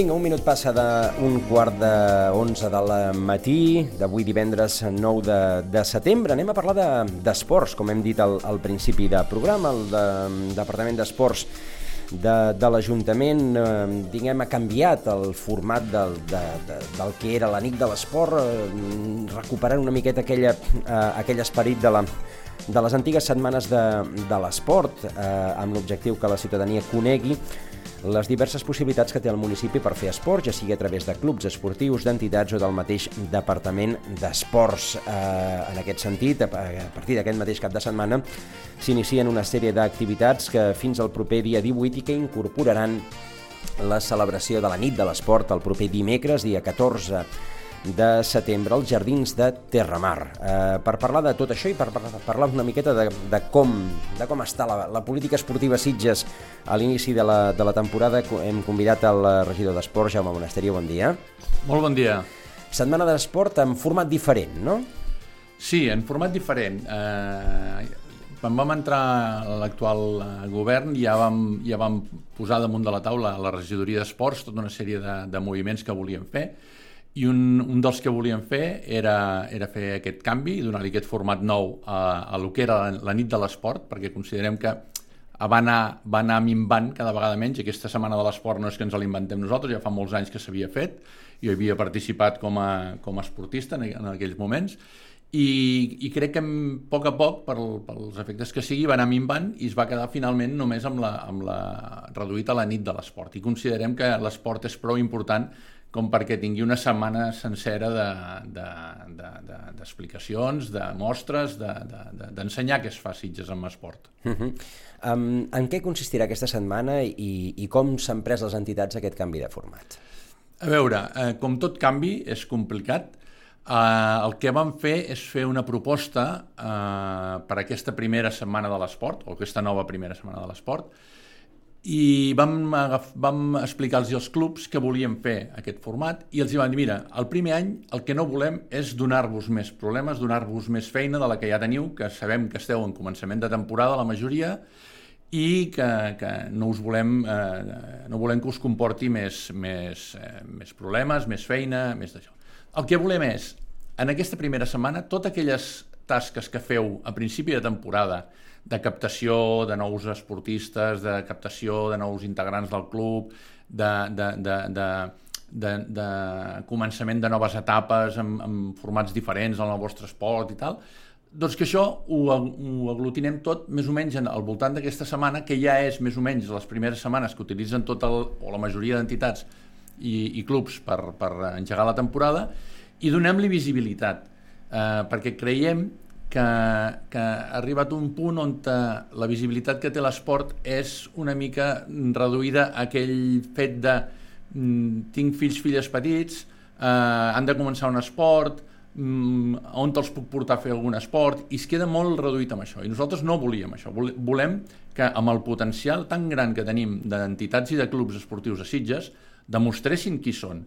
Vinga, un minut passa d'un quart de 11 del matí d'avui divendres 9 de, de setembre. Anem a parlar d'esports, de, com hem dit al, al principi de programa. El de, Departament d'Esports de, de l'Ajuntament eh, diguem, ha canviat el format del, de, de, del que era la nit de l'esport, eh, recuperant una miqueta aquella, eh, aquell esperit de la, de les antigues setmanes de, de l'esport, eh, amb l'objectiu que la ciutadania conegui les diverses possibilitats que té el municipi per fer esport, ja sigui a través de clubs esportius, d'entitats o del mateix Departament d'Esports. Eh, en aquest sentit, a partir d'aquest mateix cap de setmana, s'inicien una sèrie d'activitats que fins al proper dia 18 i que incorporaran la celebració de la nit de l'esport el proper dimecres, dia 14 de setembre als Jardins de Terramar. Eh, per parlar de tot això i per, per parlar una miqueta de, de, com, de com està la, la política esportiva Sitges a l'inici de, la, de la temporada, hem convidat el regidor d'Esport, Jaume Monasterio, bon dia. Molt bon dia. Setmana d'esport en format diferent, no? Sí, en format diferent. Eh, quan vam entrar a l'actual eh, govern ja vam, ja vam posar damunt de la taula a la regidoria d'esports tota una sèrie de, de moviments que volíem fer i un, un dels que volíem fer era, era fer aquest canvi i donar-li aquest format nou a, a lo que era la, la nit de l'esport, perquè considerem que va anar, va anar minvant cada vegada menys. Aquesta setmana de l'esport no és que ens l'inventem nosaltres, ja fa molts anys que s'havia fet, jo havia participat com a, com a esportista en, en aquells moments, i, i crec que a poc a poc, per, pels efectes que sigui, va anar minvant i es va quedar finalment només amb la, amb la reduït a la nit de l'esport. I considerem que l'esport és prou important com perquè tingui una setmana sencera d'explicacions, de, de, de, de mostres, d'ensenyar de, de, què es fa Sitges amb esport. Uh -huh. um, en què consistirà aquesta setmana i, i com s'han pres les entitats aquest canvi de format? A veure, eh, com tot canvi és complicat, eh, el que vam fer és fer una proposta eh, per aquesta primera setmana de l'esport, o aquesta nova primera setmana de l'esport, i vam, vam explicar-los als clubs que volíem fer aquest format i els vam dir, mira, el primer any el que no volem és donar-vos més problemes, donar-vos més feina de la que ja teniu, que sabem que esteu en començament de temporada, la majoria, i que, que no us volem, eh, no volem que us comporti més, més, eh, més problemes, més feina, més d'això. El que volem és, en aquesta primera setmana, totes aquelles tasques que feu a principi de temporada, de captació de nous esportistes, de captació de nous integrants del club, de, de, de, de, de, de començament de noves etapes amb, amb formats diferents en el vostre esport i tal, doncs que això ho, ho aglutinem tot més o menys al voltant d'aquesta setmana, que ja és més o menys les primeres setmanes que utilitzen tot el, o la majoria d'entitats i, i clubs per, per engegar la temporada, i donem-li visibilitat, eh, perquè creiem que, que ha arribat un punt on la visibilitat que té l'esport és una mica reduïda a aquell fet de mm, tinc fills, filles petits, eh, han de començar un esport, mm, on te'ls puc portar a fer algun esport, i es queda molt reduït amb això. I nosaltres no volíem això. Volem que amb el potencial tan gran que tenim d'entitats i de clubs esportius a Sitges, demostressin qui són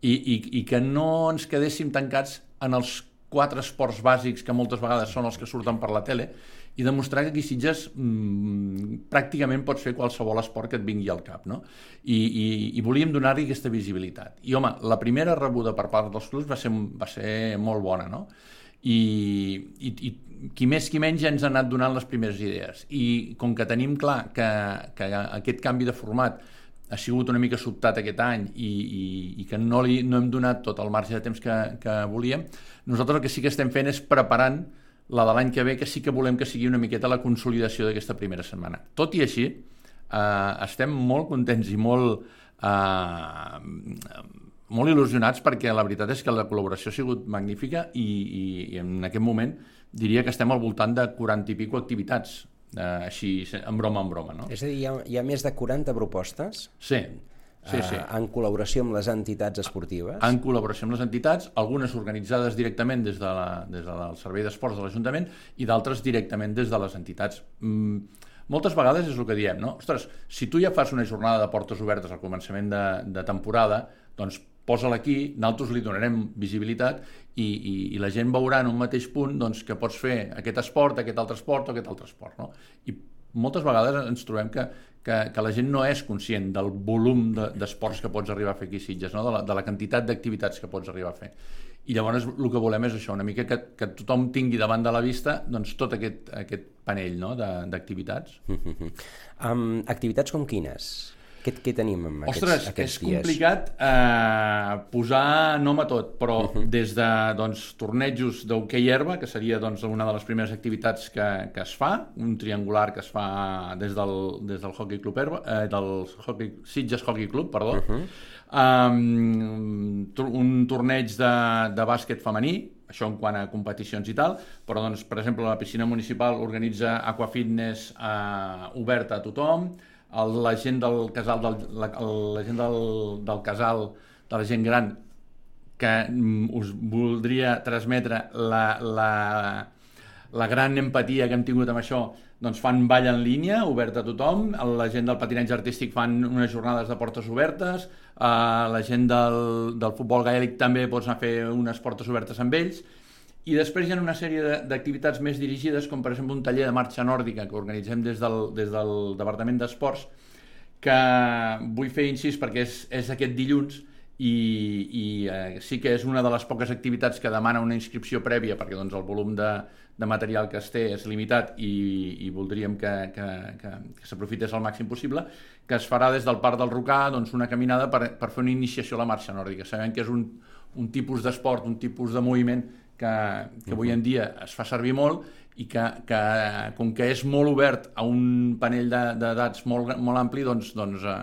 i, i, i que no ens quedéssim tancats en els quatre esports bàsics que moltes vegades són els que surten per la tele i demostrar que aquí Sitges mmm, pràcticament pots fer qualsevol esport que et vingui al cap, no? I, i, i volíem donar-li aquesta visibilitat. I, home, la primera rebuda per part dels clubs va ser, va ser molt bona, no? I, i, i qui més qui menys ja ens ha anat donant les primeres idees. I com que tenim clar que, que aquest canvi de format ha sigut una mica sobtat aquest any i, i, i que no, li, no hem donat tot el marge de temps que, que volíem, nosaltres el que sí que estem fent és preparant la de l'any que ve, que sí que volem que sigui una miqueta la consolidació d'aquesta primera setmana. Tot i així, eh, estem molt contents i molt, eh, molt il·lusionats perquè la veritat és que la col·laboració ha sigut magnífica i, i, i en aquest moment diria que estem al voltant de 40 i pico activitats eh, així, en broma, en broma. No? És a dir, hi ha, hi ha més de 40 propostes? Sí, sí, sí. Eh, en col·laboració amb les entitats esportives? En col·laboració amb les entitats, algunes organitzades directament des, de la, des del Servei d'Esports de l'Ajuntament i d'altres directament des de les entitats. Mm, moltes vegades és el que diem, no? Ostres, si tu ja fas una jornada de portes obertes al començament de, de temporada, doncs posa-la aquí, nosaltres li donarem visibilitat i, i, i la gent veurà en un mateix punt doncs, que pots fer aquest esport, aquest altre esport o aquest altre esport. No? I moltes vegades ens trobem que, que, que la gent no és conscient del volum d'esports de, que pots arribar a fer aquí a Sitges, no? de, la, de la quantitat d'activitats que pots arribar a fer. I llavors el que volem és això, una mica que, que tothom tingui davant de la vista doncs, tot aquest, aquest panell no? d'activitats. Mm -hmm. um, activitats com quines? Què, què tenim en aquests, Ostres, aquests és complicat eh, posar nom a tot, però uh -huh. des de doncs, tornejos d'hoquei herba, que seria doncs, una de les primeres activitats que, que es fa, un triangular que es fa des del, des del Hockey Club Herba, eh, del hockey, Sitges Hockey Club, perdó, uh -huh. um, un torneig de, de bàsquet femení, això en quant a competicions i tal, però doncs, per exemple la piscina municipal organitza aquafitness eh, oberta a tothom, el, la gent del casal del, la, la gent del, del casal de la gent gran que mm, us voldria transmetre la, la, la gran empatia que hem tingut amb això doncs fan ball en línia, obert a tothom, la gent del patinatge artístic fan unes jornades de portes obertes, eh, la gent del, del futbol gaèlic també pots anar a fer unes portes obertes amb ells, i després hi ha una sèrie d'activitats més dirigides, com per exemple un taller de marxa nòrdica que organitzem des del, des del Departament d'Esports, que vull fer incís perquè és, és aquest dilluns i, i eh, sí que és una de les poques activitats que demana una inscripció prèvia perquè doncs, el volum de, de material que es té és limitat i, i voldríem que, que, que, que s'aprofités al màxim possible, que es farà des del Parc del Rocà doncs, una caminada per, per fer una iniciació a la marxa nòrdica. Sabem que és un, un tipus d'esport, un tipus de moviment que, que avui en dia es fa servir molt i que, que com que és molt obert a un panell d'edats molt, molt ampli, doncs, doncs eh,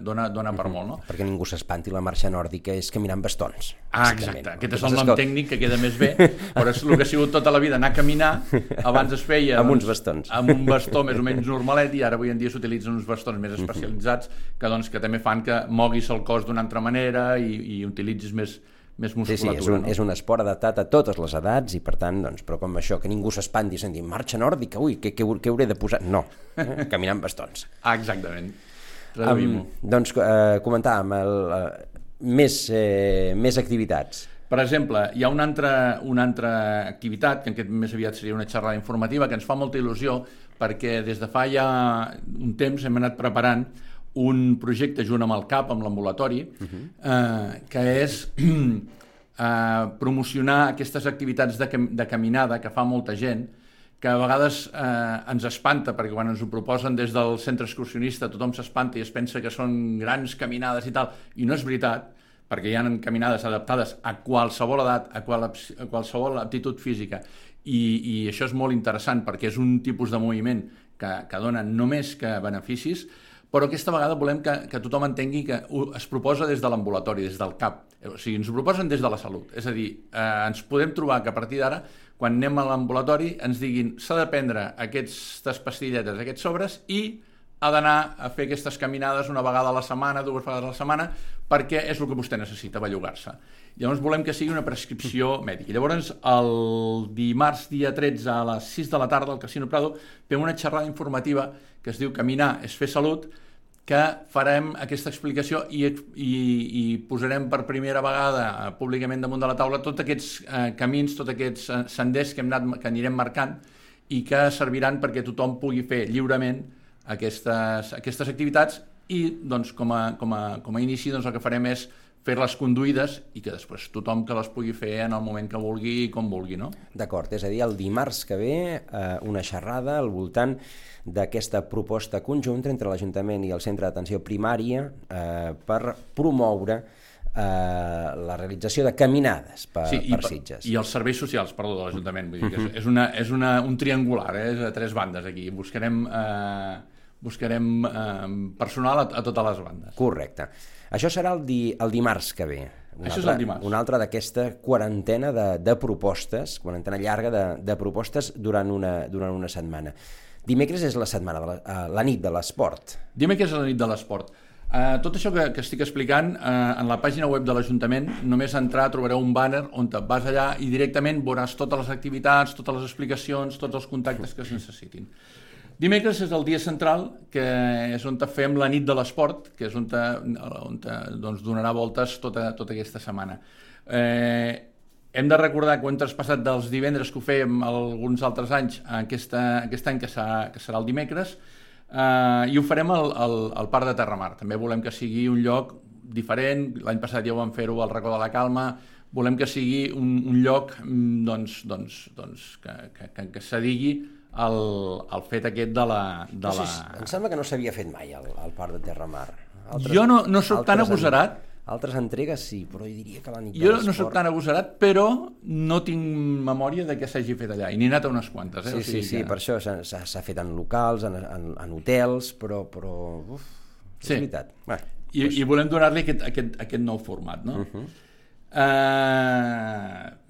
dona, dona per molt. No? Perquè ningú s'espanti, la marxa nòrdica és caminar amb bastons. Ah, exacte. Aquest és el nom tècnic que queda més bé, però és el que ha sigut tota la vida, anar a caminar. Abans es feia... amb doncs, uns bastons. Amb un bastó més o menys normalet i ara avui en dia s'utilitzen uns bastons més especialitzats que, doncs, que també fan que moguis el cos d'una altra manera i, i utilitzis més, més musculatura. Sí, sí, és un, no? és un esport adaptat a totes les edats i per tant, doncs, però com això, que ningú s'espanti sent dir marxa nòrdica, ui, què, què, què hauré de posar? No, eh? caminant bastons. Ah, exactament. Um, doncs eh, comentàvem el, eh, més, eh, més activitats. Per exemple, hi ha una altra, una altra activitat, que aquest més aviat seria una xerrada informativa, que ens fa molta il·lusió, perquè des de fa ja un temps hem anat preparant un projecte junt amb el CAP, amb l'ambulatori, uh. -huh. eh, que és eh, promocionar aquestes activitats de, de caminada que fa molta gent, que a vegades eh, ens espanta, perquè quan ens ho proposen des del centre excursionista tothom s'espanta i es pensa que són grans caminades i tal, i no és veritat, perquè hi ha caminades adaptades a qualsevol edat, a, qual, a qualsevol aptitud física, i, i això és molt interessant perquè és un tipus de moviment que, que dona només que beneficis, però aquesta vegada volem que, que tothom entengui que es proposa des de l'ambulatori, des del CAP. O sigui, ens ho proposen des de la salut. És a dir, eh, ens podem trobar que a partir d'ara, quan anem a l'ambulatori, ens diguin s'ha de prendre aquestes pastilletes, aquests sobres, i ha d'anar a fer aquestes caminades una vegada a la setmana, dues vegades a la setmana, perquè és el que vostè necessita, bellugar-se. Llavors volem que sigui una prescripció mèdica. Llavors, el dimarts dia 13 a les 6 de la tarda al Casino Prado fem una xerrada informativa que es diu Caminar és fer salut, que farem aquesta explicació i, i, i posarem per primera vegada eh, públicament damunt de la taula tots aquests eh, camins, tots aquests eh, senders que, hem anat, que anirem marcant i que serviran perquè tothom pugui fer lliurement aquestes, aquestes activitats i doncs, com, a, com, a, com a inici doncs, el que farem és fer-les conduïdes i que després tothom que les pugui fer en el moment que vulgui i com vulgui, no? D'acord, és a dir, el dimarts que ve eh, una xerrada al voltant d'aquesta proposta conjunta entre l'Ajuntament i el Centre d'Atenció Primària eh, per promoure eh, la realització de caminades per, sí, per Sitges. I els serveis socials, perdó, de l'Ajuntament. Vull dir que és, és, una, és una, un triangular, eh, és a tres bandes aquí. Buscarem, eh, buscarem eh, personal a, a totes les bandes. Correcte. Això serà el, di, el dimarts que ve. Un Això altre, és el dimarts. Una altra d'aquesta quarantena de, de propostes, quarantena llarga de, de propostes durant una, durant una setmana. Dimecres és la setmana, de la, uh, la nit de l'esport. Dimecres és la nit de l'esport. Uh, tot això que, que estic explicant, uh, en la pàgina web de l'Ajuntament, només entrar trobareu un banner on te vas allà i directament veuràs totes les activitats, totes les explicacions, tots els contactes que es necessitin. Dimecres és el dia central, que és on fem la nit de l'esport, que és on, te, on te, doncs, donarà voltes tota, tota aquesta setmana. Eh, hem de recordar que ho hem traspassat dels divendres que ho fèiem alguns altres anys a aquesta, aquest any que, serà, que serà el dimecres, eh, i ho farem al, al, al Parc de Terramar. També volem que sigui un lloc diferent, l'any passat ja ho vam fer-ho al racó de la Calma, volem que sigui un, un lloc mm, doncs, doncs, doncs, que, que, que, que s'adigui al, al fet aquest de la... De la... Em sembla que no s'havia fet mai al, al Parc de Terramar. Altres, jo no, no sóc tan agosarat. Altres entregues sí, però jo diria que la nit Jo no sóc tan agosarat, però no tinc memòria de què s'hagi fet allà. I n'he anat a unes quantes. Eh? Sí, o sigui sí, sí, que... per això s'ha fet en locals, en, en, en hotels, però... però uf, és sí. veritat. Bé, I, doncs... I volem donar-li aquest, aquest, aquest nou format, no? Uh -huh. uh,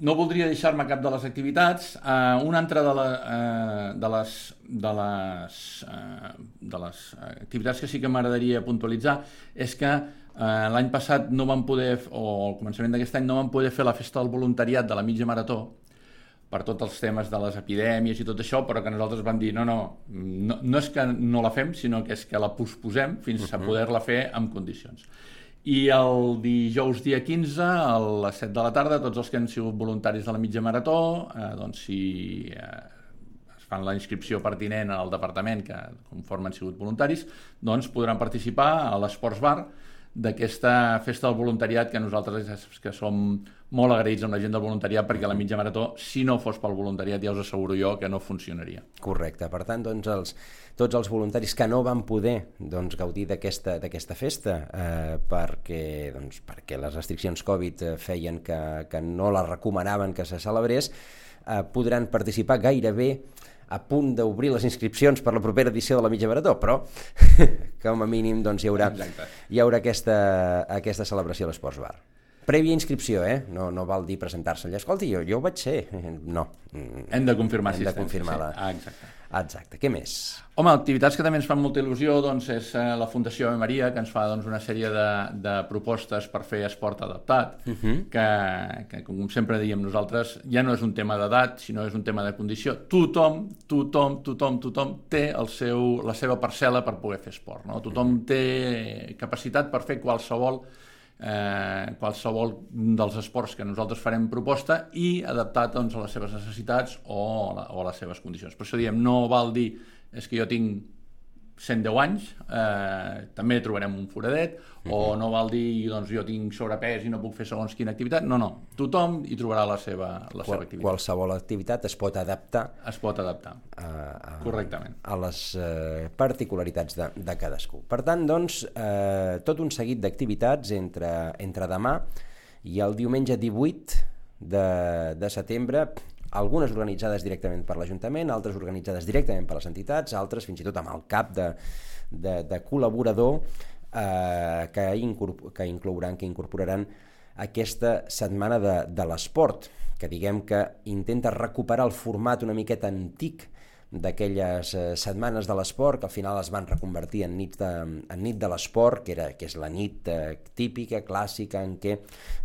no voldria deixar-me cap de les activitats. Uh, una altra de, la, uh, de, les, de, les, uh, de les activitats que sí que m'agradaria puntualitzar és que uh, l'any passat no vam poder, o al començament d'aquest any, no vam poder fer la festa del voluntariat de la mitja marató per tots els temes de les epidèmies i tot això, però que nosaltres vam dir no, no, no, no és que no la fem, sinó que és que la posposem fins uh -huh. a poder-la fer en condicions. I el dijous dia 15, a les 7 de la tarda, tots els que han sigut voluntaris de la mitja marató, eh, doncs si eh, es fan la inscripció pertinent al departament, que conforme han sigut voluntaris, doncs podran participar a l'Esports Bar, d'aquesta festa del voluntariat que nosaltres que som molt agraïts amb la gent del voluntariat perquè la mitja marató, si no fos pel voluntariat, ja us asseguro jo que no funcionaria. Correcte. Per tant, doncs, els, tots els voluntaris que no van poder doncs, gaudir d'aquesta festa eh, perquè, doncs, perquè les restriccions Covid eh, feien que, que no la recomanaven que se celebrés, eh, podran participar gairebé a punt d'obrir les inscripcions per la propera edició de la mitja marató, però com a mínim doncs, hi haurà, Exacte. hi haurà aquesta, aquesta celebració a l'Esports Bar. Prèvia inscripció, eh? No, no val dir presentar-se allà. Escolti, jo, jo ho vaig ser. No. Hem de confirmar Hem de confirmar sí. la... Ah, exacte. Exacte. Què més? Home, activitats que també ens fan molta il·lusió doncs, és eh, la Fundació Ave Maria, que ens fa doncs, una sèrie de, de propostes per fer esport adaptat, uh -huh. que, que, com sempre diem nosaltres, ja no és un tema d'edat, sinó és un tema de condició. Tothom, tothom, tothom, tothom té el seu, la seva parcel·la per poder fer esport. No? Tothom uh -huh. té capacitat per fer qualsevol eh, qualsevol dels esports que nosaltres farem proposta i adaptat doncs, a les seves necessitats o a, la, o a les seves condicions. Per això diem, no val dir és que jo tinc 110 anys, eh, també trobarem un foradet, uh -huh. o no val dir doncs, jo tinc sobrepès i no puc fer segons quina activitat. No, no, tothom hi trobarà la seva, la Qual, seva activitat. Qualsevol activitat es pot adaptar. Es pot adaptar, a, a, correctament. A les eh, particularitats de, de cadascú. Per tant, doncs, eh, tot un seguit d'activitats entre, entre demà i el diumenge 18 de, de setembre algunes organitzades directament per l'Ajuntament, altres organitzades directament per les entitats, altres fins i tot amb el cap de, de, de col·laborador eh, que, que inclouran, que incorporaran aquesta setmana de, de l'esport, que diguem que intenta recuperar el format una miqueta antic d'aquelles eh, setmanes de l'esport que al final es van reconvertir en nit de, en nit de l'esport, que, era, que és la nit eh, típica, clàssica, en què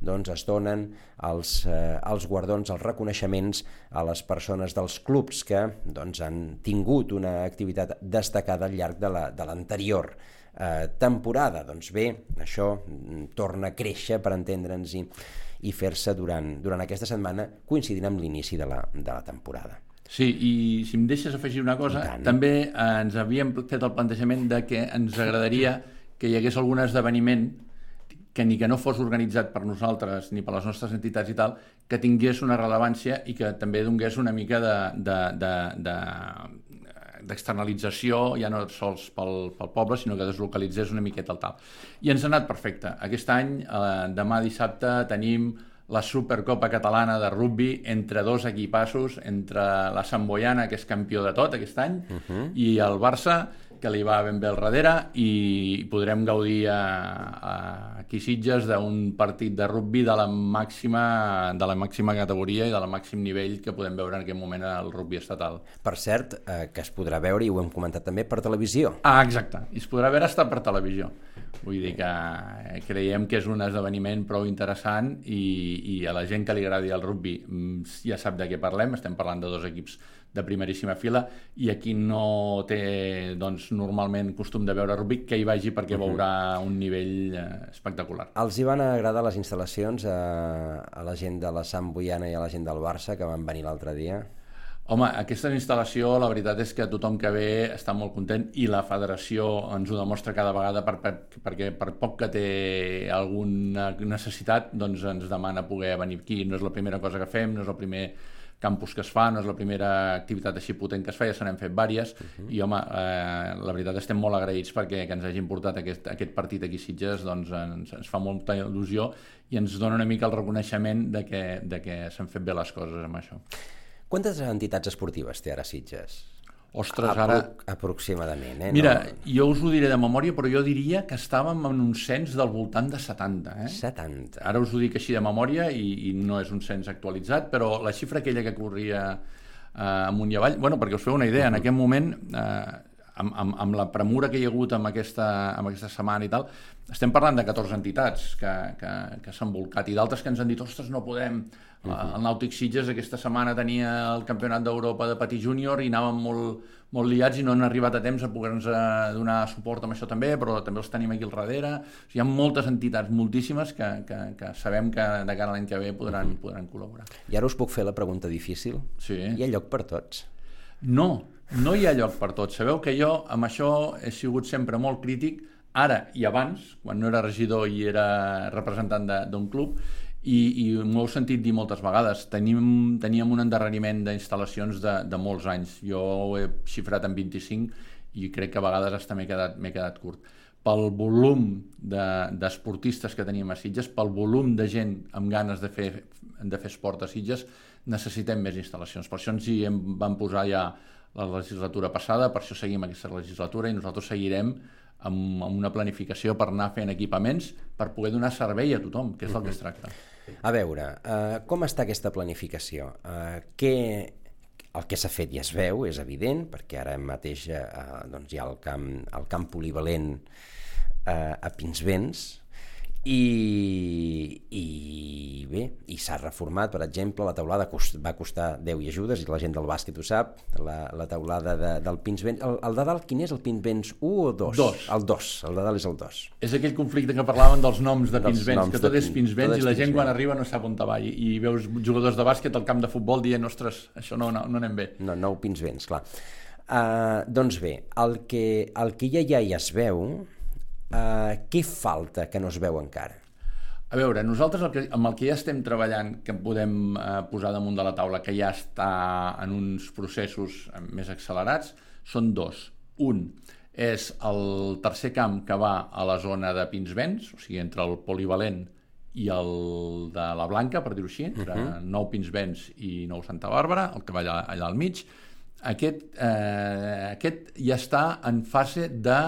doncs, es donen els, eh, els guardons, els reconeixements a les persones dels clubs que doncs, han tingut una activitat destacada al llarg de l'anterior la, eh, temporada. Doncs bé, això mm, torna a créixer, per entendre'ns, i, i fer-se durant, durant aquesta setmana coincidint amb l'inici de, la, de la temporada. Sí, i si em deixes afegir una cosa, també eh, ens havíem fet el plantejament de que ens agradaria que hi hagués algun esdeveniment que ni que no fos organitzat per nosaltres ni per les nostres entitats i tal, que tingués una rellevància i que també donés una mica de, de, de, de d'externalització, ja no sols pel, pel poble, sinó que deslocalitzés una miqueta el tal. I ens ha anat perfecte. Aquest any, eh, demà dissabte, tenim la Supercopa Catalana de rugby entre dos equipassos, entre la Sant Boiana, que és campió de tot aquest any, uh -huh. i el Barça, que li va ben bé al darrere, i podrem gaudir a, a aquí Sitges d'un partit de rugby de la màxima de la màxima categoria i de la màxim nivell que podem veure en aquest moment al rugby estatal. Per cert, eh, que es podrà veure, i ho hem comentat també, per televisió. Ah, exacte, i es podrà veure estar per televisió. Vull dir que eh, creiem que és un esdeveniment prou interessant i, i a la gent que li agradi el rugby mm, ja sap de què parlem, estem parlant de dos equips de primeríssima fila i aquí no té doncs, normalment costum de veure rugby que hi vagi perquè veurà un nivell eh, espectacular. Els hi van agradar les instal·lacions a, a la gent de la Sant Boiana i a la gent del Barça que van venir l'altre dia? Home, aquesta instal·lació, la veritat és que tothom que ve està molt content i la federació ens ho demostra cada vegada per, per, perquè per poc que té alguna necessitat, doncs ens demana poder venir aquí. No és la primera cosa que fem, no és el primer campus que es fa, no és la primera activitat així potent que es fa, ja se n'hem fet vàries, uh -huh. i home, eh, la veritat estem molt agraïts perquè que ens hagin portat aquest, aquest partit aquí a Sitges, doncs ens, ens fa molta il·lusió i ens dona una mica el reconeixement de que, de que s'han fet bé les coses amb això. Quantes entitats esportives té ara Sitges? Ostres, ara... Aproximadament, eh? Mira, no... jo us ho diré de memòria, però jo diria que estàvem en un cens del voltant de 70, eh? 70. Ara us ho dic així de memòria i, i no és un cens actualitzat, però la xifra aquella que corria eh, amunt i avall... Bueno, perquè us feu una idea, uh -huh. en aquest moment... Eh, amb, amb, amb la premura que hi ha hagut amb aquesta, amb aquesta setmana i tal, estem parlant de 14 entitats que, que, que s'han volcat i d'altres que ens han dit, ostres, no podem, Uh -huh. El Nàutic Sitges aquesta setmana tenia el Campionat d'Europa de Petit Júnior i anàvem molt, molt liats i no han arribat a temps a poder-nos eh, donar suport amb això també, però també els tenim aquí al darrere. O sigui, hi ha moltes entitats, moltíssimes, que, que, que sabem que de cara a l'any que ve podran, uh -huh. podran col·laborar. I ara us puc fer la pregunta difícil? Sí. Hi ha lloc per tots? No, no hi ha lloc per tots. Sabeu que jo amb això he sigut sempre molt crític, ara i abans, quan no era regidor i era representant d'un club, i, i m'ho heu sentit dir moltes vegades, tenim, teníem un endarreriment d'instal·lacions de, de molts anys. Jo ho he xifrat en 25 i crec que a vegades hasta m'he quedat, quedat curt. Pel volum d'esportistes de, que teníem a Sitges, pel volum de gent amb ganes de fer, de fer esport a Sitges, necessitem més instal·lacions. Per això ens hi hem, vam posar ja la legislatura passada, per això seguim aquesta legislatura i nosaltres seguirem amb, amb una planificació per anar fent equipaments per poder donar servei a tothom, que és del que es tracta. A veure, uh, com està aquesta planificació? Uh, què, el que s'ha fet ja es veu, és evident, perquè ara mateix uh, doncs hi ha el camp, el camp polivalent uh, a Pinsbens, i, i bé, i s'ha reformat, per exemple, la teulada cost, va costar 10 i ajudes, i la gent del bàsquet ho sap, la, la teulada de, del Pinsbens. El, el de dalt, quin és el Pinsbens 1 o 2? 2. El 2, el de dalt és el 2. És aquell conflicte que parlaven dels noms de Pinsbens, que tot és Pinsbens i la gent quan arriba no sap on va, i, i veus jugadors de bàsquet al camp de futbol dient, ostres, això no, no, no anem bé. No, no Pinsbens, clar. Uh, doncs bé, el que, el que ja, ja hi es veu Uh, què falta que no es veu encara? A veure, nosaltres el que, amb el que ja estem treballant, que podem eh, posar damunt de la taula, que ja està en uns processos més accelerats, són dos. Un és el tercer camp que va a la zona de Pinsbens, o sigui, entre el polivalent i el de la Blanca, per dir-ho així, entre uh -huh. Nou Pinsbens i Nou Santa Bàrbara, el que va allà, allà al mig. Aquest, eh, aquest ja està en fase de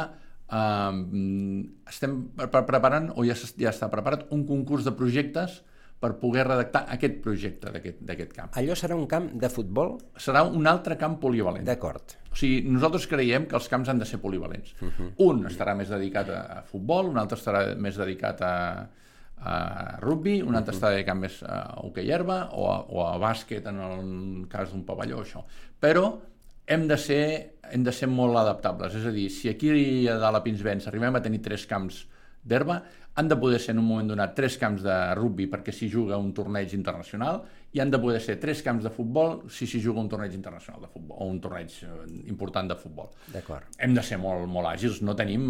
Uh, estem preparant, o ja, ja està preparat, un concurs de projectes per poder redactar aquest projecte d'aquest camp. Allò serà un camp de futbol? Serà un altre camp polivalent. D'acord. O sigui, nosaltres creiem que els camps han de ser polivalents. Uh -huh. Un estarà més dedicat a futbol, un altre estarà més dedicat a, a rugby, un altre uh -huh. estarà dedicat més a hoquei herba o a, o a bàsquet en el cas d'un pavelló, això. Però hem de ser, hem de ser molt adaptables. És a dir, si aquí a dalt a Pinsbens arribem a tenir tres camps d'herba, han de poder ser en un moment donat tres camps de rugby perquè s'hi juga un torneig internacional i han de poder ser tres camps de futbol si s'hi juga un torneig internacional de futbol o un torneig eh, important de futbol. D'acord. Hem de ser molt, molt àgils, no tenim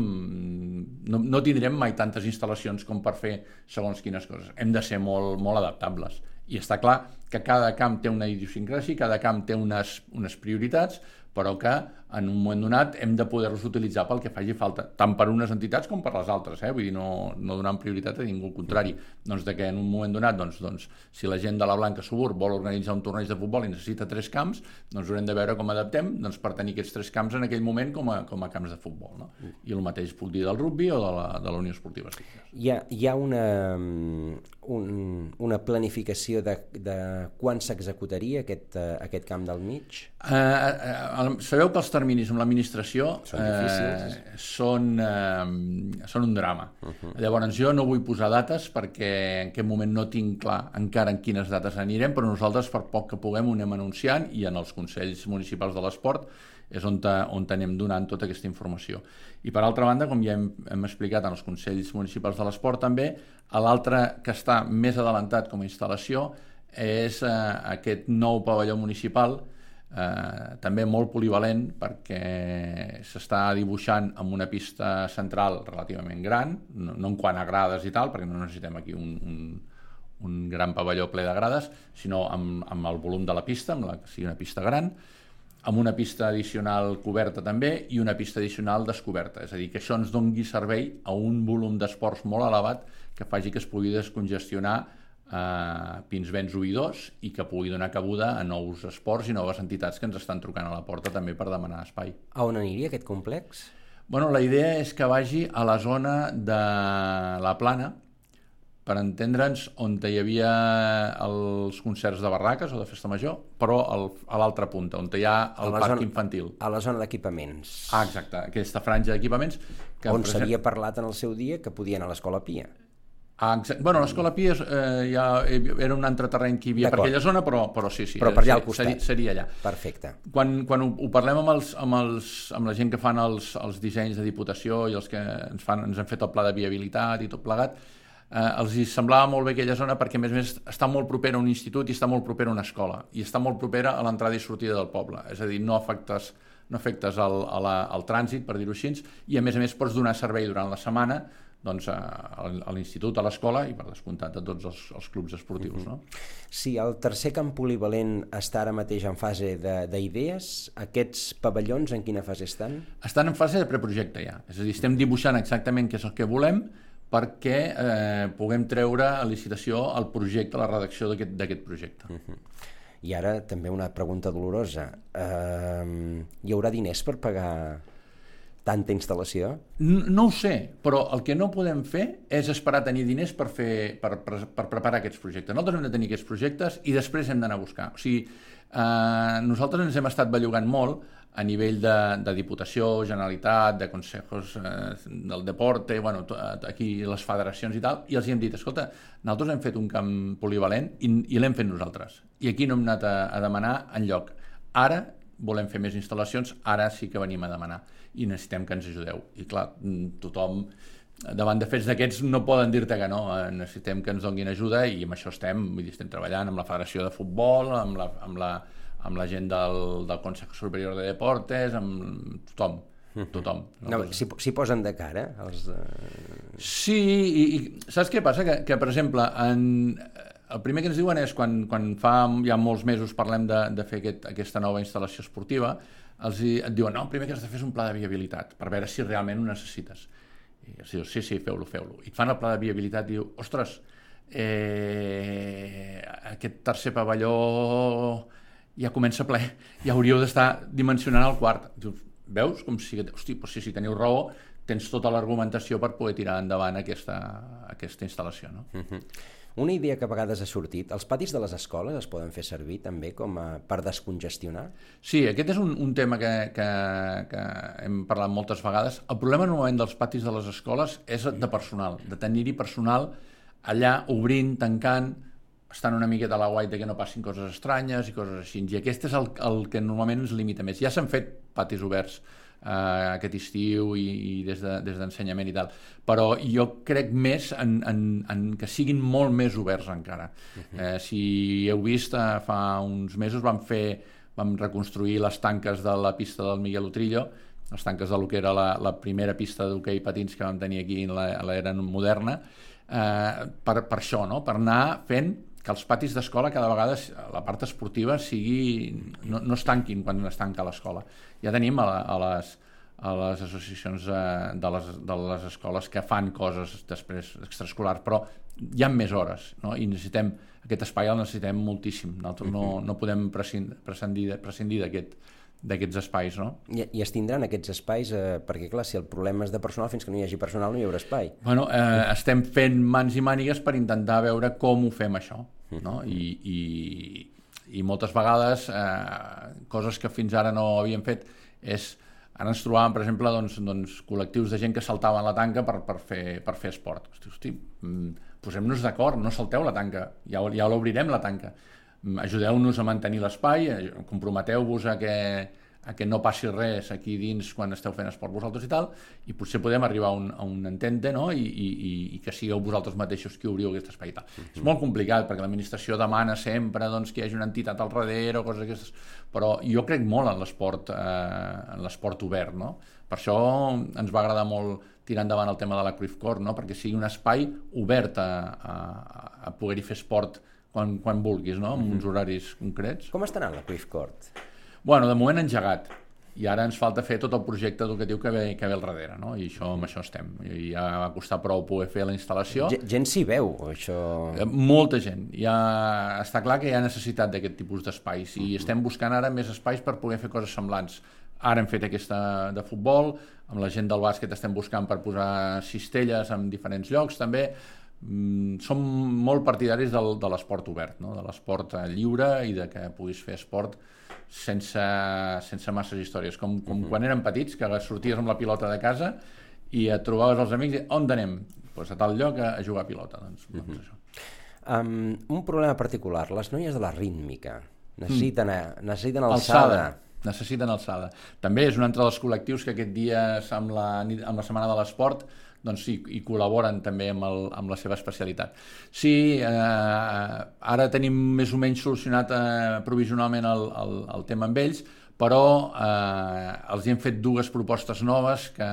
no, no tindrem mai tantes instal·lacions com per fer segons quines coses. Hem de ser molt, molt adaptables. I està clar que cada camp té una idiosincràsia, cada camp té unes, unes prioritats, però que en un moment donat hem de poder-los utilitzar pel que faci falta, tant per unes entitats com per les altres, eh? vull dir, no, no donant prioritat a ningú, al contrari, doncs de que en un moment donat, doncs, doncs, si la gent de la Blanca Subur vol organitzar un torneig de futbol i necessita tres camps, doncs haurem de veure com adaptem doncs, per tenir aquests tres camps en aquell moment com a, com a camps de futbol. No? I el mateix puc dir del rugby o de la, de la Unió Esportiva. Hi ha, hi ha una, un, una planificació de, de quan s'executaria aquest, uh, aquest camp del mig? Uh, uh, sabeu que els terminis amb l'administració Són difícils. eh, són, eh, són un drama. Uh -huh. Llavors, jo no vull posar dates perquè en aquest moment no tinc clar encara en quines dates anirem, però nosaltres, per poc que puguem, ho anem anunciant i en els Consells Municipals de l'Esport és on, te, on anem donant tota aquesta informació. I per altra banda, com ja hem, hem explicat en els Consells Municipals de l'Esport també, l'altre que està més adelantat com a instal·lació és eh, aquest nou pavelló municipal eh, també molt polivalent perquè s'està dibuixant amb una pista central relativament gran, no, no en quant a grades i tal, perquè no necessitem aquí un, un, un gran pavelló ple de grades, sinó amb, amb el volum de la pista, amb la que sigui una pista gran, amb una pista addicional coberta també i una pista addicional descoberta. És a dir, que això ens dongui servei a un volum d'esports molt elevat que faci que es pugui descongestionar eh, Pinsbens Oïdors i que pugui donar cabuda a nous esports i noves entitats que ens estan trucant a la porta també per demanar espai. A on aniria aquest complex? Bueno, la idea és que vagi a la zona de la Plana, per entendre'ns, on hi havia els concerts de barraques o de festa major, però al, a l'altra punta, on hi ha el parc zona- infantil. A la zona d'equipaments. Ah, exacte, aquesta franja d'equipaments. on s'havia parlat en el seu dia que podien a l'Escola Pia. Ah, exacte. Bueno, l'Escola Pia és, eh, ja era un altre terreny que hi havia per aquella zona, però, però sí, sí. Però per allà al costat. Seria, seria allà. Perfecte. Quan, quan ho, ho parlem amb, els, amb, els, amb la gent que fan els, els dissenys de Diputació i els que ens, fan, ens han fet el pla de viabilitat i tot plegat, eh, els hi semblava molt bé aquella zona perquè, a més a més, està molt propera a un institut i està molt propera a una escola i està molt propera a l'entrada i sortida del poble. És a dir, no afectes, no afectes el, la, al trànsit, per dir-ho així, i a més a més pots donar servei durant la setmana doncs, a, a l'institut, a l'escola i per descomptat a tots els, els clubs esportius. No? Si el tercer camp polivalent està ara mateix en fase de- d'idees, aquests pavellons en quina fase estan? estan en fase de preprojecte ja. És a dir, estem dibuixant exactament què és el que volem perquè eh, puguem treure a licitació el projecte, la redacció d'aquest projecte. I ara també una pregunta dolorosa. Uh, hi haurà diners per pagar tanta instal·lació? N- No ho sé, però el que no podem fer és esperar tenir diners per, fer, per, per, per preparar aquests projectes. Nosaltres hem de tenir aquests projectes i després hem d'anar a buscar. O sigui, eh, nosaltres ens hem estat bellugant molt a nivell de, de Diputació, Generalitat, de Consejos eh, del Deporte, bueno, to- aquí les federacions i tal, i els hi hem dit, escolta, nosaltres hem fet un camp polivalent i, i l'hem fet nosaltres. I aquí no hem anat a, a demanar en lloc. Ara volem fer més instal·lacions, ara sí que venim a demanar i necessitem que ens ajudeu. I clar, mm, tothom davant de fets d'aquests no poden dir-te que no, eh, necessitem que ens donguin ajuda i amb això estem, vull dir, estem treballant amb la Federació de Futbol, amb la, amb la, amb la gent del, del Consell Superior de Deportes, amb tothom, tothom. No, s'hi s'hi posen de cara els... Uh... Sí, i, i saps què passa? Que, que per exemple, en, el primer que ens diuen és quan, quan fa ja molts mesos parlem de, de fer aquest, aquesta nova instal·lació esportiva, els hi, et diuen, no, primer que has de fer un pla de viabilitat, per veure si realment ho necessites. I els dius, sí, sí, feu-lo, feu-lo. I et fan el pla de viabilitat i diu, ostres, eh, aquest tercer pavelló ja comença ple, ja hauríeu d'estar dimensionant el quart. Dius, veus? Com si, hosti, doncs sí, si teniu raó, tens tota l'argumentació per poder tirar endavant aquesta, aquesta instal·lació. No? Una idea que a vegades ha sortit, els patis de les escoles es poden fer servir també com a, per descongestionar? Sí, aquest és un, un tema que, que, que hem parlat moltes vegades. El problema normalment dels patis de les escoles és de personal, de tenir-hi personal allà obrint, tancant, estan una miqueta a la guaita que no passin coses estranyes i coses així. I aquest és el, el que normalment ens limita més. Ja s'han fet patis oberts eh, aquest estiu i, i des de- des d'ensenyament de, i tal, però jo crec més en, en, en que siguin molt més oberts encara. eh, si heu vist, eh, fa uns mesos vam fer vam reconstruir les tanques de la pista del Miguel Utrillo, les tanques del que era la, la primera pista d'hoquei patins que vam tenir aquí en l'era moderna, eh, per, per això, no? per anar fent que els patis d'escola cada vegada la part esportiva sigui, no, no es tanquin quan es tanca l'escola. Ja tenim a, la, a, les, a les associacions eh, de, les, de les escoles que fan coses després extraescolars, però hi ha més hores no? i necessitem, aquest espai el necessitem moltíssim. Nosaltres no, no podem prescindir, prescindir d'aquest d'aquests espais, no? I, I es tindran aquests espais, eh, perquè clar, si el problema és de personal, fins que no hi hagi personal no hi haurà espai. Bueno, eh, estem fent mans i mànigues per intentar veure com ho fem això, no? I, i, i moltes vegades eh, coses que fins ara no havíem fet és Ara ens trobàvem, per exemple, doncs, doncs, col·lectius de gent que saltaven la tanca per, per, fer, per fer esport. Hosti, hosti mm, posem-nos d'acord, no salteu la tanca, ja, ja l'obrirem la tanca. Ajudeu-nos a mantenir l'espai, eh, comprometeu-vos a que, a que no passi res aquí dins quan esteu fent esport vosaltres i tal, i potser podem arribar a un, a un entente no? I, i, i que sigueu vosaltres mateixos qui obriu aquest espai i tal. Mm -hmm. És molt complicat perquè l'administració demana sempre doncs, que hi hagi una entitat al darrere o coses d'aquestes, però jo crec molt en l'esport eh, en l'esport obert, no? Per això ens va agradar molt tirar endavant el tema de la Cruyff Court, no? perquè sigui un espai obert a, a, a poder-hi fer esport quan, quan vulguis, no? amb mm -hmm. uns horaris concrets. Com està anant la Cruyff Court? Bueno, de moment engegat i ara ens falta fer tot el projecte educatiu que ve, que ve al darrere, no? i això, amb això estem. I ja va costar prou poder fer la instal·lació. G gent s'hi veu, això... Eh, molta gent. Ja està clar que hi ha necessitat d'aquest tipus d'espais i uh -huh. estem buscant ara més espais per poder fer coses semblants. Ara hem fet aquesta de futbol, amb la gent del bàsquet estem buscant per posar cistelles en diferents llocs també. Mm, som molt partidaris del, de l'esport obert, no? de l'esport lliure i de que puguis fer esport sense, sense masses històries, com, com uh -huh. quan érem petits, que sorties amb la pilota de casa i et trobaves els amics i on anem? Pues a tal lloc a, a jugar a pilota. Doncs, uh -huh. doncs això. Um, un problema particular, les noies de la rítmica necessiten, mm. necessiten alçada. alçada necessiten alçada. També és un altre dels col·lectius que aquest dia amb la, amb la Setmana de l'Esport doncs sí, i col·laboren també amb, el, amb la seva especialitat. Sí, eh, ara tenim més o menys solucionat eh, provisionalment el, el, el tema amb ells, però eh, els hem fet dues propostes noves que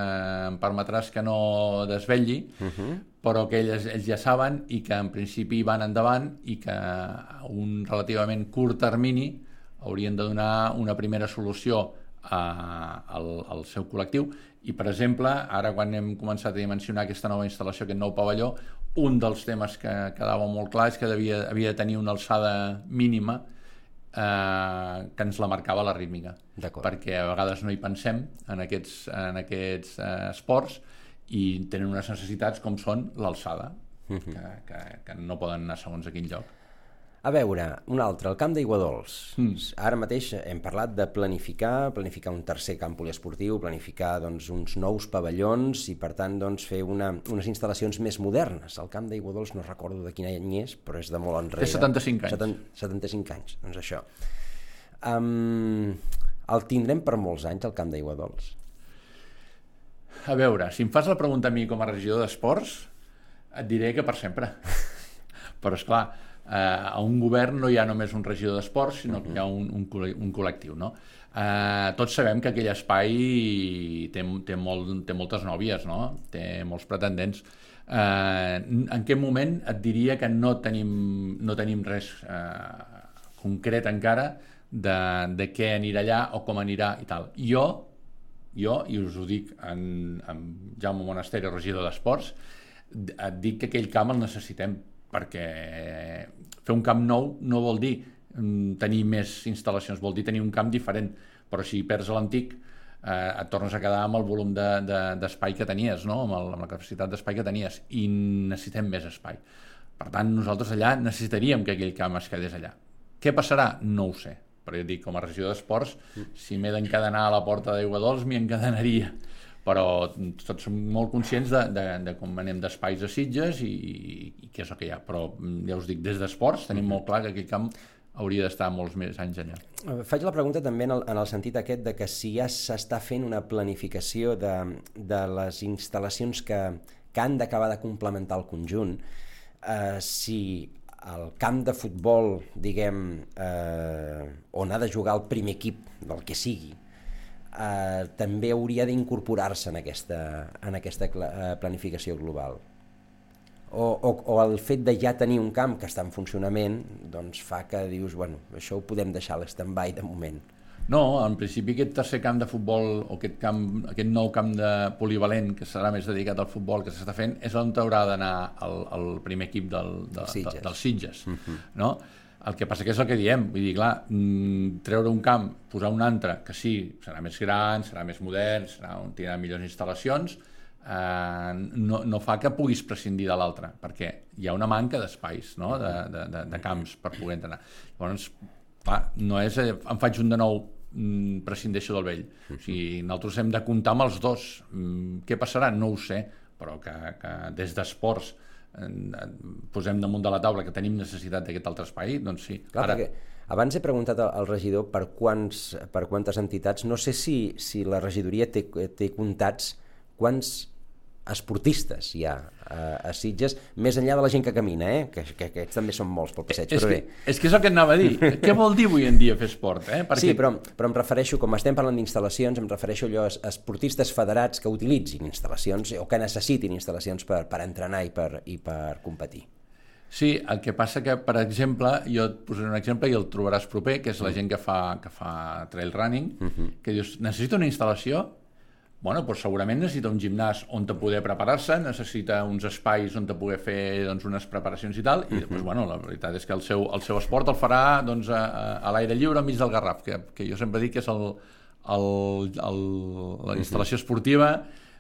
em permetràs que no desvetlli, uh mhm. -huh. però que ells, ells ja saben i que en principi van endavant i que a un relativament curt termini haurien de donar una primera solució a, al, al seu col·lectiu i, per exemple, ara quan hem començat a dimensionar aquesta nova instal·lació, aquest nou pavelló, un dels temes que quedava molt clar és que devia, havia de tenir una alçada mínima eh, que ens la marcava la rítmica. Perquè a vegades no hi pensem en aquests, en aquests eh, esports i tenen unes necessitats com són l'alçada, uh -huh. que, que, que no poden anar segons a quin lloc. A veure, un altre, el camp d'Aiguadols. Mm. Ara mateix hem parlat de planificar, planificar un tercer camp poliesportiu, planificar doncs, uns nous pavellons i, per tant, doncs, fer una, unes instal·lacions més modernes. El camp d'Aiguadols no recordo de quin any és, però és de molt enrere. Té 75 anys. 70, 75 anys, doncs això. Um, el tindrem per molts anys, el camp d'Aiguadols? A veure, si em fas la pregunta a mi com a regidor d'esports, et diré que per sempre. però, és clar, eh, a un govern no hi ha només un regidor d'esports, sinó que hi ha un, un, un col·lectiu. No? Eh, tots sabem que aquell espai té, té, molt, té moltes nòvies, no? té molts pretendents. Eh, en què moment et diria que no tenim, no tenim res eh, concret encara de, de què anirà allà o com anirà i tal. Jo, jo i us ho dic en, en Jaume Monasteri, regidor d'Esports, et dic que aquell camp el necessitem perquè fer un camp nou no vol dir mm, tenir més instal·lacions, vol dir tenir un camp diferent, però si perds l'antic eh, et tornes a quedar amb el volum d'espai de, de, que tenies, no? amb, el, amb la capacitat d'espai que tenies, i necessitem més espai. Per tant, nosaltres allà necessitaríem que aquell camp es quedés allà. Què passarà? No ho sé, però jo dic, com a regidor d'esports, si m'he d'encadenar a la porta d'Aigua Dols, m'hi encadenaria però tots som molt conscients de, de, de com anem d'espais a Sitges i, i què és el que hi ha, però mm, ja us dic, des d'esports tenim molt clar que aquest camp hauria d'estar molts més anys allà. Eh, faig la pregunta també en el, en el sentit aquest de que si ja s'està fent una planificació de, de les instal·lacions que, que han d'acabar de complementar el conjunt, eh, si el camp de futbol, diguem, eh, on ha de jugar el primer equip del que sigui, eh, també hauria d'incorporar-se en aquesta, en aquesta eh, planificació global. O, o, o el fet de ja tenir un camp que està en funcionament doncs fa que dius, bueno, això ho podem deixar a l'stand-by de moment. No, en principi aquest tercer camp de futbol o aquest, camp, aquest nou camp de polivalent que serà més dedicat al futbol que s'està fent és on haurà d'anar el, el primer equip del, de, Sitges. De, dels Sitges. Uh mhm. -huh. no? El que passa que és el que diem, vull dir, clar, mm, treure un camp, posar un altre, que sí, serà més gran, serà més modern, serà un, tindrà millors instal·lacions, eh, no, no fa que puguis prescindir de l'altre, perquè hi ha una manca d'espais, no? de, de, de, de camps per poder entrenar. Llavors, clar, no és, eh, em faig un de nou mm, prescindeixo del vell. O sigui, nosaltres hem de comptar amb els dos. Mm, què passarà? No ho sé, però que, que des d'esports posem damunt de la taula que tenim necessitat d'aquest altre espai, doncs sí. Clar, Ara... abans he preguntat al regidor per, quants, per quantes entitats, no sé si, si la regidoria té, té comptats quants esportistes ha a, a Sitges, més enllà de la gent que camina, eh? que, que, que també són molts pel passeig, és però que, bé. És que és el que anava a dir. Què vol dir avui en dia fer esport? Eh? Perquè... Sí, però, però em refereixo, com estem parlant d'instal·lacions, em refereixo allò a esportistes federats que utilitzin instal·lacions o que necessitin instal·lacions per, per entrenar i per, i per competir. Sí, el que passa que, per exemple, jo et posaré un exemple i el trobaràs proper, que és la mm. gent que fa, que fa trail running, uh -huh. que dius, necessito una instal·lació? Bueno, doncs segurament necessita un gimnàs on te poder preparar-se, necessita uns espais on te poder fer doncs, unes preparacions i tal, i després, bueno, la veritat és que el seu, el seu esport el farà doncs, a, a l'aire lliure enmig del Garraf, que, que jo sempre dic que és el, el, el, la instal·lació esportiva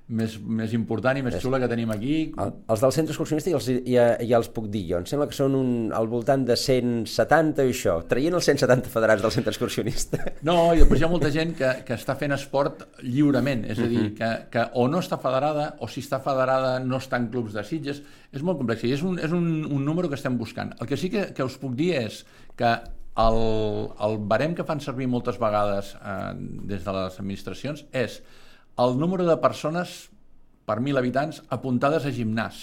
més, més important i més xula que tenim aquí. El, els del centre excursionista ja els, ja, ja els puc dir jo. Em sembla que són un, al voltant de 170 i això, traient els 170 federats del centre excursionista. No, i després hi ha molta gent que, que està fent esport lliurement, és a dir, que, que o no està federada, o si està federada no està en clubs de Sitges. És molt complex i és un, és un, un número que estem buscant. El que sí que, que us puc dir és que el, el barem que fan servir moltes vegades eh, des de les administracions és el número de persones per mil habitants apuntades a gimnàs,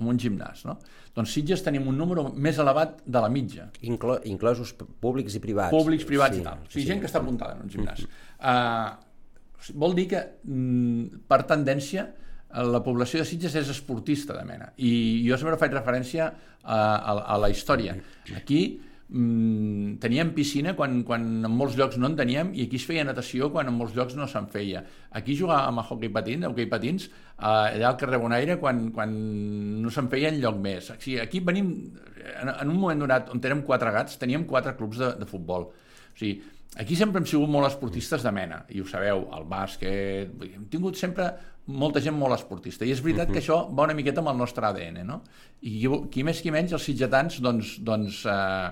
en un gimnàs, no? Doncs Sitges tenim un número més elevat de la mitja. Inclo inclosos públics i privats. Públics, privats sí, i tal. O sigui, sí. gent que està apuntada en un gimnàs. Uh, vol dir que, mm, per tendència, la població de Sitges és esportista de mena. I jo sempre faig referència a, a, a la història. Aquí mm, teníem piscina quan, quan en molts llocs no en teníem i aquí es feia natació quan en molts llocs no se'n feia. Aquí jugàvem a hockey patins, a hockey patins eh, allà al carrer Bonaire quan, quan no se'n feia en lloc més. O sigui, aquí venim, en, en un moment donat on tenem quatre gats, teníem quatre clubs de, de futbol. O sigui, aquí sempre hem sigut molt esportistes de mena, i ho sabeu, el bàsquet... Hem tingut sempre molta gent molt esportista, i és veritat uh -huh. que això va una miqueta amb el nostre ADN, no? I qui més qui menys, els sitgetans, doncs, doncs eh,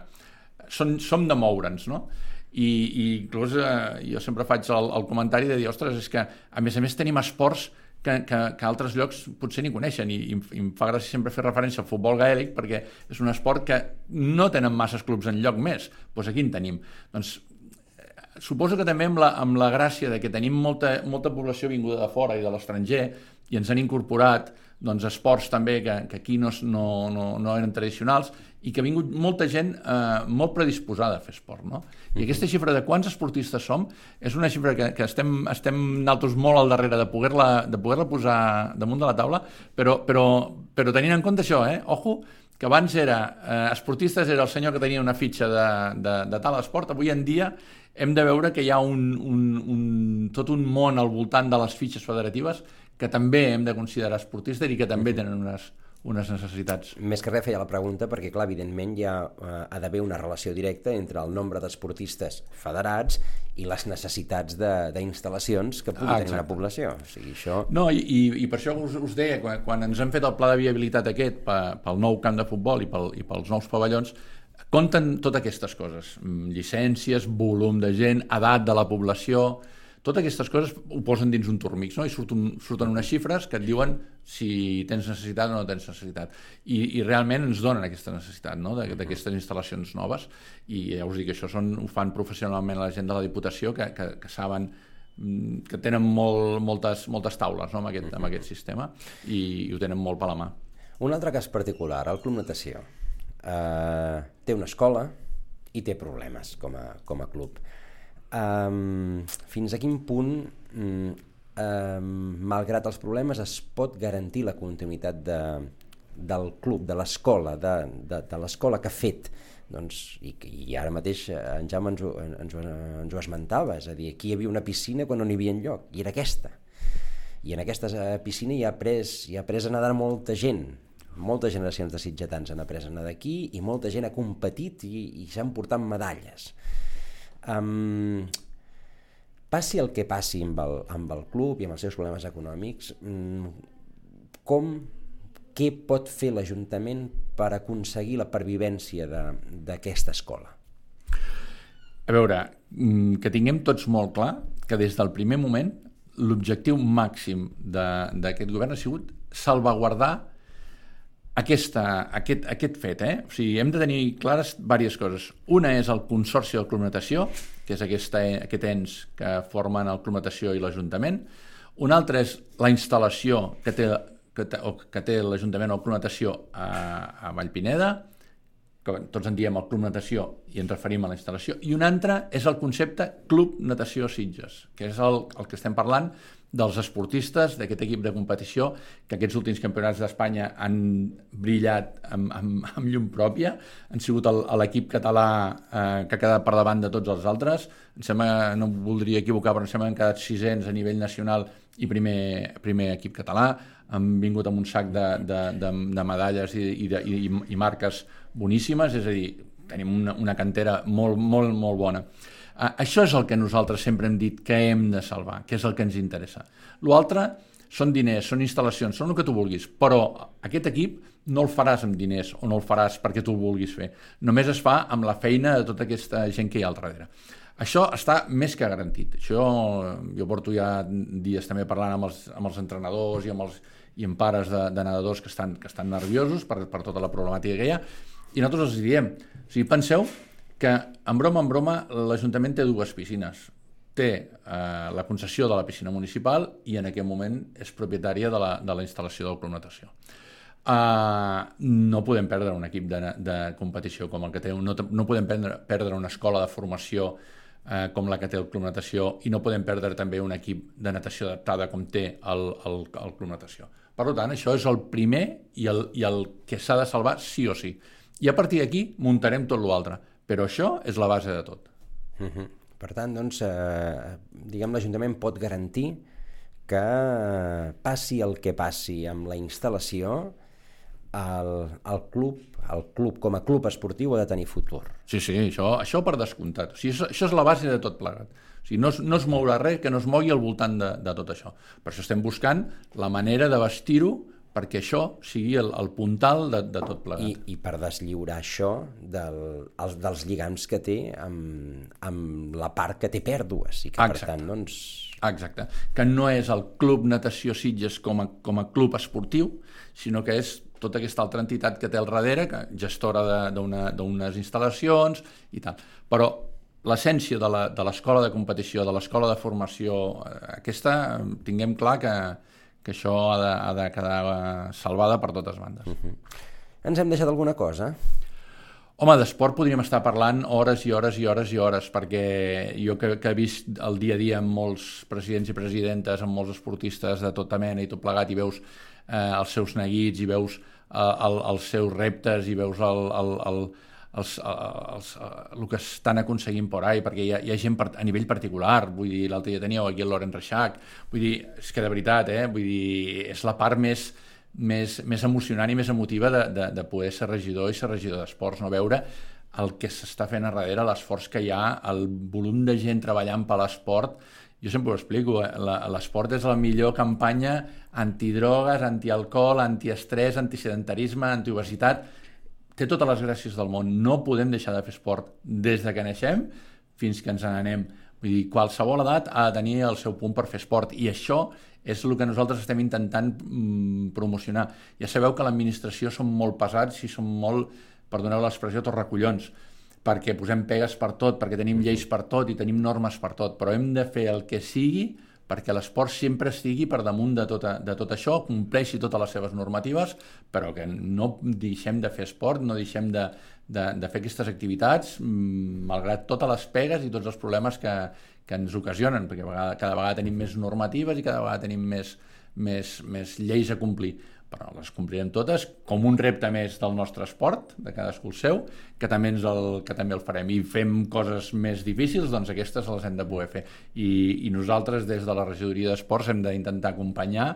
són, som de moure'ns, no? I, i inclús eh, jo sempre faig el, el comentari de dir, ostres, és que a més a més tenim esports que, que, que altres llocs potser ni coneixen i, i, i em fa gràcia sempre fer referència al futbol gaèlic perquè és un esport que no tenen masses clubs en lloc més, doncs aquí en tenim. Doncs eh, suposo que també amb la, amb la gràcia de que tenim molta, molta població vinguda de fora i de l'estranger i ens han incorporat doncs, esports també que, que aquí no, no, no, no eren tradicionals i que ha vingut molta gent eh, molt predisposada a fer esport. No? I aquesta xifra de quants esportistes som és una xifra que, que estem, estem naltros molt al darrere de poder-la de poder posar damunt de la taula, però, però, però tenint en compte això, eh, ojo, que abans era, eh, esportistes era el senyor que tenia una fitxa de, de, de tal esport, avui en dia hem de veure que hi ha un, un, un, tot un món al voltant de les fitxes federatives que també hem de considerar esportistes i que també tenen unes, unes necessitats. Més que res feia la pregunta perquè, clar, evidentment hi ha, eh, ha d'haver una relació directa entre el nombre d'esportistes federats i les necessitats d'instal·lacions que pugui ah, tenir una població. O sigui, això... No, i, i, i per això us, us deia, quan, quan ens hem fet el pla de viabilitat aquest pel nou camp de futbol i, pel, i pels nous pavellons, compten totes aquestes coses, mm, llicències, volum de gent, edat de la població, totes aquestes coses ho posen dins un turmix, no? i surten, surten unes xifres que et diuen si tens necessitat o no tens necessitat. I, i realment ens donen aquesta necessitat no? d'aquestes instal·lacions noves, i ja us dic, això són, ho fan professionalment la gent de la Diputació, que, que, que saben mm, que tenen molt, moltes, moltes taules no? amb, aquest, amb aquest sistema i, i ho tenen molt per la mà. Un altre cas particular, el Club Natació. Uh, té una escola i té problemes com a, com a club um, fins a quin punt, um, malgrat els problemes, es pot garantir la continuïtat de, del club, de l'escola, de, de, de l'escola que ha fet doncs, i, i ara mateix eh, en Jaume ens ho, ens, ho, ens ho esmentava, és a dir, aquí hi havia una piscina quan no n'hi havia lloc, i era aquesta. I en aquesta eh, piscina hi ha pres, hi ha pres a nedar molta gent, moltes generacions de sitgetans han après a nedar aquí i molta gent ha competit i, i s'han portat medalles. Um, passi el que passi amb el, amb el club i amb els seus problemes econòmics, um, com, què pot fer l'Ajuntament per aconseguir la pervivència d'aquesta escola? A veure, mm, que tinguem tots molt clar que des del primer moment l'objectiu màxim d'aquest govern ha sigut salvaguardar aquesta, aquest, aquest fet. Eh? O sigui, hem de tenir clares diverses coses. Una és el Consorci de Climatació, que és aquesta, aquest ens que formen el Climatació i l'Ajuntament. Una altra és la instal·lació que té, que té, que té l'Ajuntament o Climatació a, a Vallpineda, que tots en diem el Club Natació i ens referim a la instal·lació, i un altre és el concepte Club Natació Sitges, que és el, el que estem parlant dels esportistes d'aquest equip de competició que aquests últims campionats d'Espanya han brillat amb, amb, amb llum pròpia, han sigut l'equip català eh, que ha quedat per davant de tots els altres, em sembla, no voldria equivocar, però em sembla que han quedat sisens a nivell nacional i primer, primer equip català, han vingut amb un sac de, de, de, de medalles i, i, de, i, i marques boníssimes, és a dir, tenim una, una cantera molt, molt, molt bona. Això és el que nosaltres sempre hem dit que hem de salvar, que és el que ens interessa. L'altre són diners, són instal·lacions, són el que tu vulguis, però aquest equip no el faràs amb diners o no el faràs perquè tu el vulguis fer. Només es fa amb la feina de tota aquesta gent que hi ha al darrere. Això està més que garantit. Això, jo porto ja dies també parlant amb els, amb els entrenadors i amb, els, i amb pares de, de nedadors que estan, que estan nerviosos per, per tota la problemàtica que hi ha, i nosaltres els diem, o sigui, penseu que, en broma en broma, l'Ajuntament té dues piscines. Té eh, la concessió de la piscina municipal i en aquest moment és propietària de la, de la instal·lació del Club Natació. Uh, no podem perdre un equip de, de competició com el que té, no, no podem perdre, perdre una escola de formació uh, com la que té el Club Natació i no podem perdre també un equip de natació adaptada com té el, el, el Club Natació. Per tant, això és el primer i el, i el que s'ha de salvar sí o sí. I a partir d'aquí muntarem tot l'altre. Però això és la base de tot. Uh mhm. -huh. Per tant, doncs, eh, diguem, l'Ajuntament pot garantir que passi el que passi amb la instal·lació, el, el club, el club com a club esportiu ha de tenir futur. Sí, sí, això, això per descomptat. O sigui, això, això és la base de tot plegat. O sigui, no, es, no es mourà res que no es mogui al voltant de, de tot això. Per això estem buscant la manera de vestir-ho perquè això sigui el, el puntal de, de tot plegat. I, I per deslliurar això del, els, dels lligams que té amb, amb la part que té pèrdues i que Exacte. per tant doncs... Exacte, que no és el Club Natació Sitges com a, com a club esportiu, sinó que és tota aquesta altra entitat que té al darrere, que gestora d'unes instal·lacions i tal. Però l'essència de l'escola de, de competició, de l'escola de formació, eh, aquesta, tinguem clar que, que això ha de, ha de quedar eh, salvada per totes bandes. Uh mhm. -huh. Ens hem deixat alguna cosa? Home, d'esport podríem estar parlant hores i hores i hores i hores, perquè jo que, que he vist el dia a dia amb molts presidents i presidentes, amb molts esportistes de tota mena i tot plegat, i veus eh, els seus neguits, i veus eh, el, els seus reptes, i veus el, el, el, els, els, el que estan aconseguint por ahí, perquè hi ha, hi ha gent per, a nivell particular, vull dir, l'altre dia teníeu aquí el Loren Reixac, vull dir, és que de veritat, eh, vull dir, és la part més, més, més emocionant i més emotiva de, de, de poder ser regidor i ser regidor d'esports, no veure el que s'està fent a darrere, l'esforç que hi ha, el volum de gent treballant per l'esport, jo sempre ho explico, eh, l'esport és la millor campanya antidrogues, antialcohol, antiestrès, antisedentarisme, antiobesitat, té totes les gràcies del món. No podem deixar de fer esport des de que naixem fins que ens n'anem. Vull dir, qualsevol edat ha de tenir el seu punt per fer esport i això és el que nosaltres estem intentant mm, promocionar. Ja sabeu que l'administració som molt pesats i som molt, perdoneu l'expressió, torracollons, perquè posem pegues per tot, perquè tenim lleis per tot i tenim normes per tot, però hem de fer el que sigui perquè l'esport sempre estigui per damunt de, tota, de tot això, compleixi totes les seves normatives, però que no deixem de fer esport, no deixem de, de, de fer aquestes activitats, mm, malgrat totes les pegues i tots els problemes que, que ens ocasionen, perquè vegada, cada vegada tenim més normatives i cada vegada tenim més, més, més lleis a complir però les complirem totes com un repte més del nostre esport, de cadascú el seu, que també, ens el, que també el farem. I fem coses més difícils, doncs aquestes les hem de poder fer. I, i nosaltres, des de la regidoria d'esports, hem d'intentar acompanyar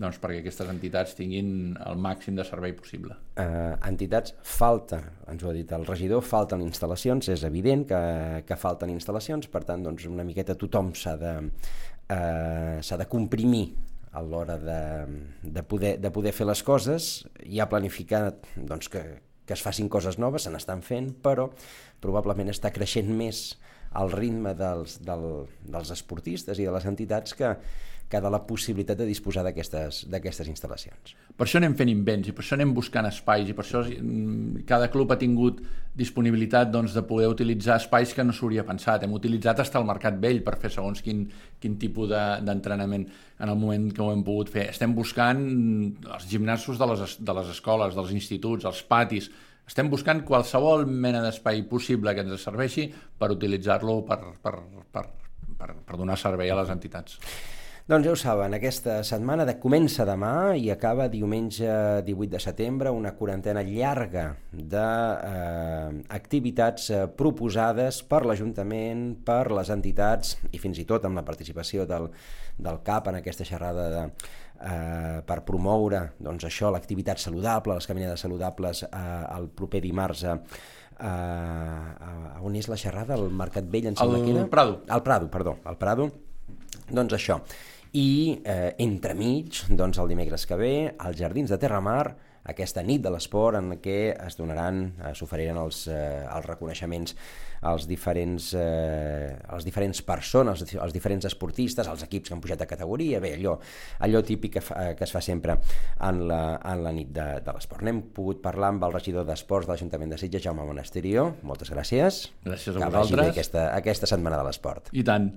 doncs, perquè aquestes entitats tinguin el màxim de servei possible. Uh, entitats, falta, ens ho ha dit el regidor, falten instal·lacions, és evident que, que falten instal·lacions, per tant, doncs, una miqueta tothom s'ha de, uh, s'ha de comprimir a l'hora de, de, poder, de poder fer les coses. Hi ha planificat doncs, que, que es facin coses noves, se n'estan fent, però probablement està creixent més al ritme dels, del, dels esportistes i de les entitats que, que de la possibilitat de disposar d'aquestes instal·lacions. Per això anem fent invents i per això anem buscant espais i per això mm, cada club ha tingut disponibilitat doncs, de poder utilitzar espais que no s'hauria pensat. Hem utilitzat fins el mercat vell per fer segons quin, quin tipus d'entrenament de, en el moment que ho hem pogut fer. Estem buscant els gimnasos de les, de les escoles, dels instituts, els patis, estem buscant qualsevol mena d'espai possible que ens serveixi per utilitzar-lo per, per, per, per, per donar servei a les entitats. Doncs ja ho saben, aquesta setmana de comença demà i acaba diumenge 18 de setembre una quarantena llarga d'activitats eh, eh, proposades per l'Ajuntament, per les entitats i fins i tot amb la participació del, del CAP en aquesta xerrada de, eh, per promoure doncs, això l'activitat saludable, les caminades saludables eh, el proper dimarts a, a, on és la xerrada? Al Mercat Vell, em sembla que era? Al Prado. Al Prado, perdó, al Prado. Doncs això, i eh, entremig, doncs el dimecres que ve, als Jardins de Terramar, aquesta nit de l'esport en què es donaran, eh, s'oferiran els, eh, els reconeixements als diferents, eh, als diferents persones, als, als diferents esportistes, als equips que han pujat de categoria, bé, allò, allò típic que, fa, que es fa sempre en la, en la nit de, de l'esport. N'hem pogut parlar amb el regidor d'Esports de l'Ajuntament de Sitges, Jaume Monasterio. Moltes gràcies. Gràcies a vosaltres. Que aquesta, aquesta setmana de l'esport. I tant.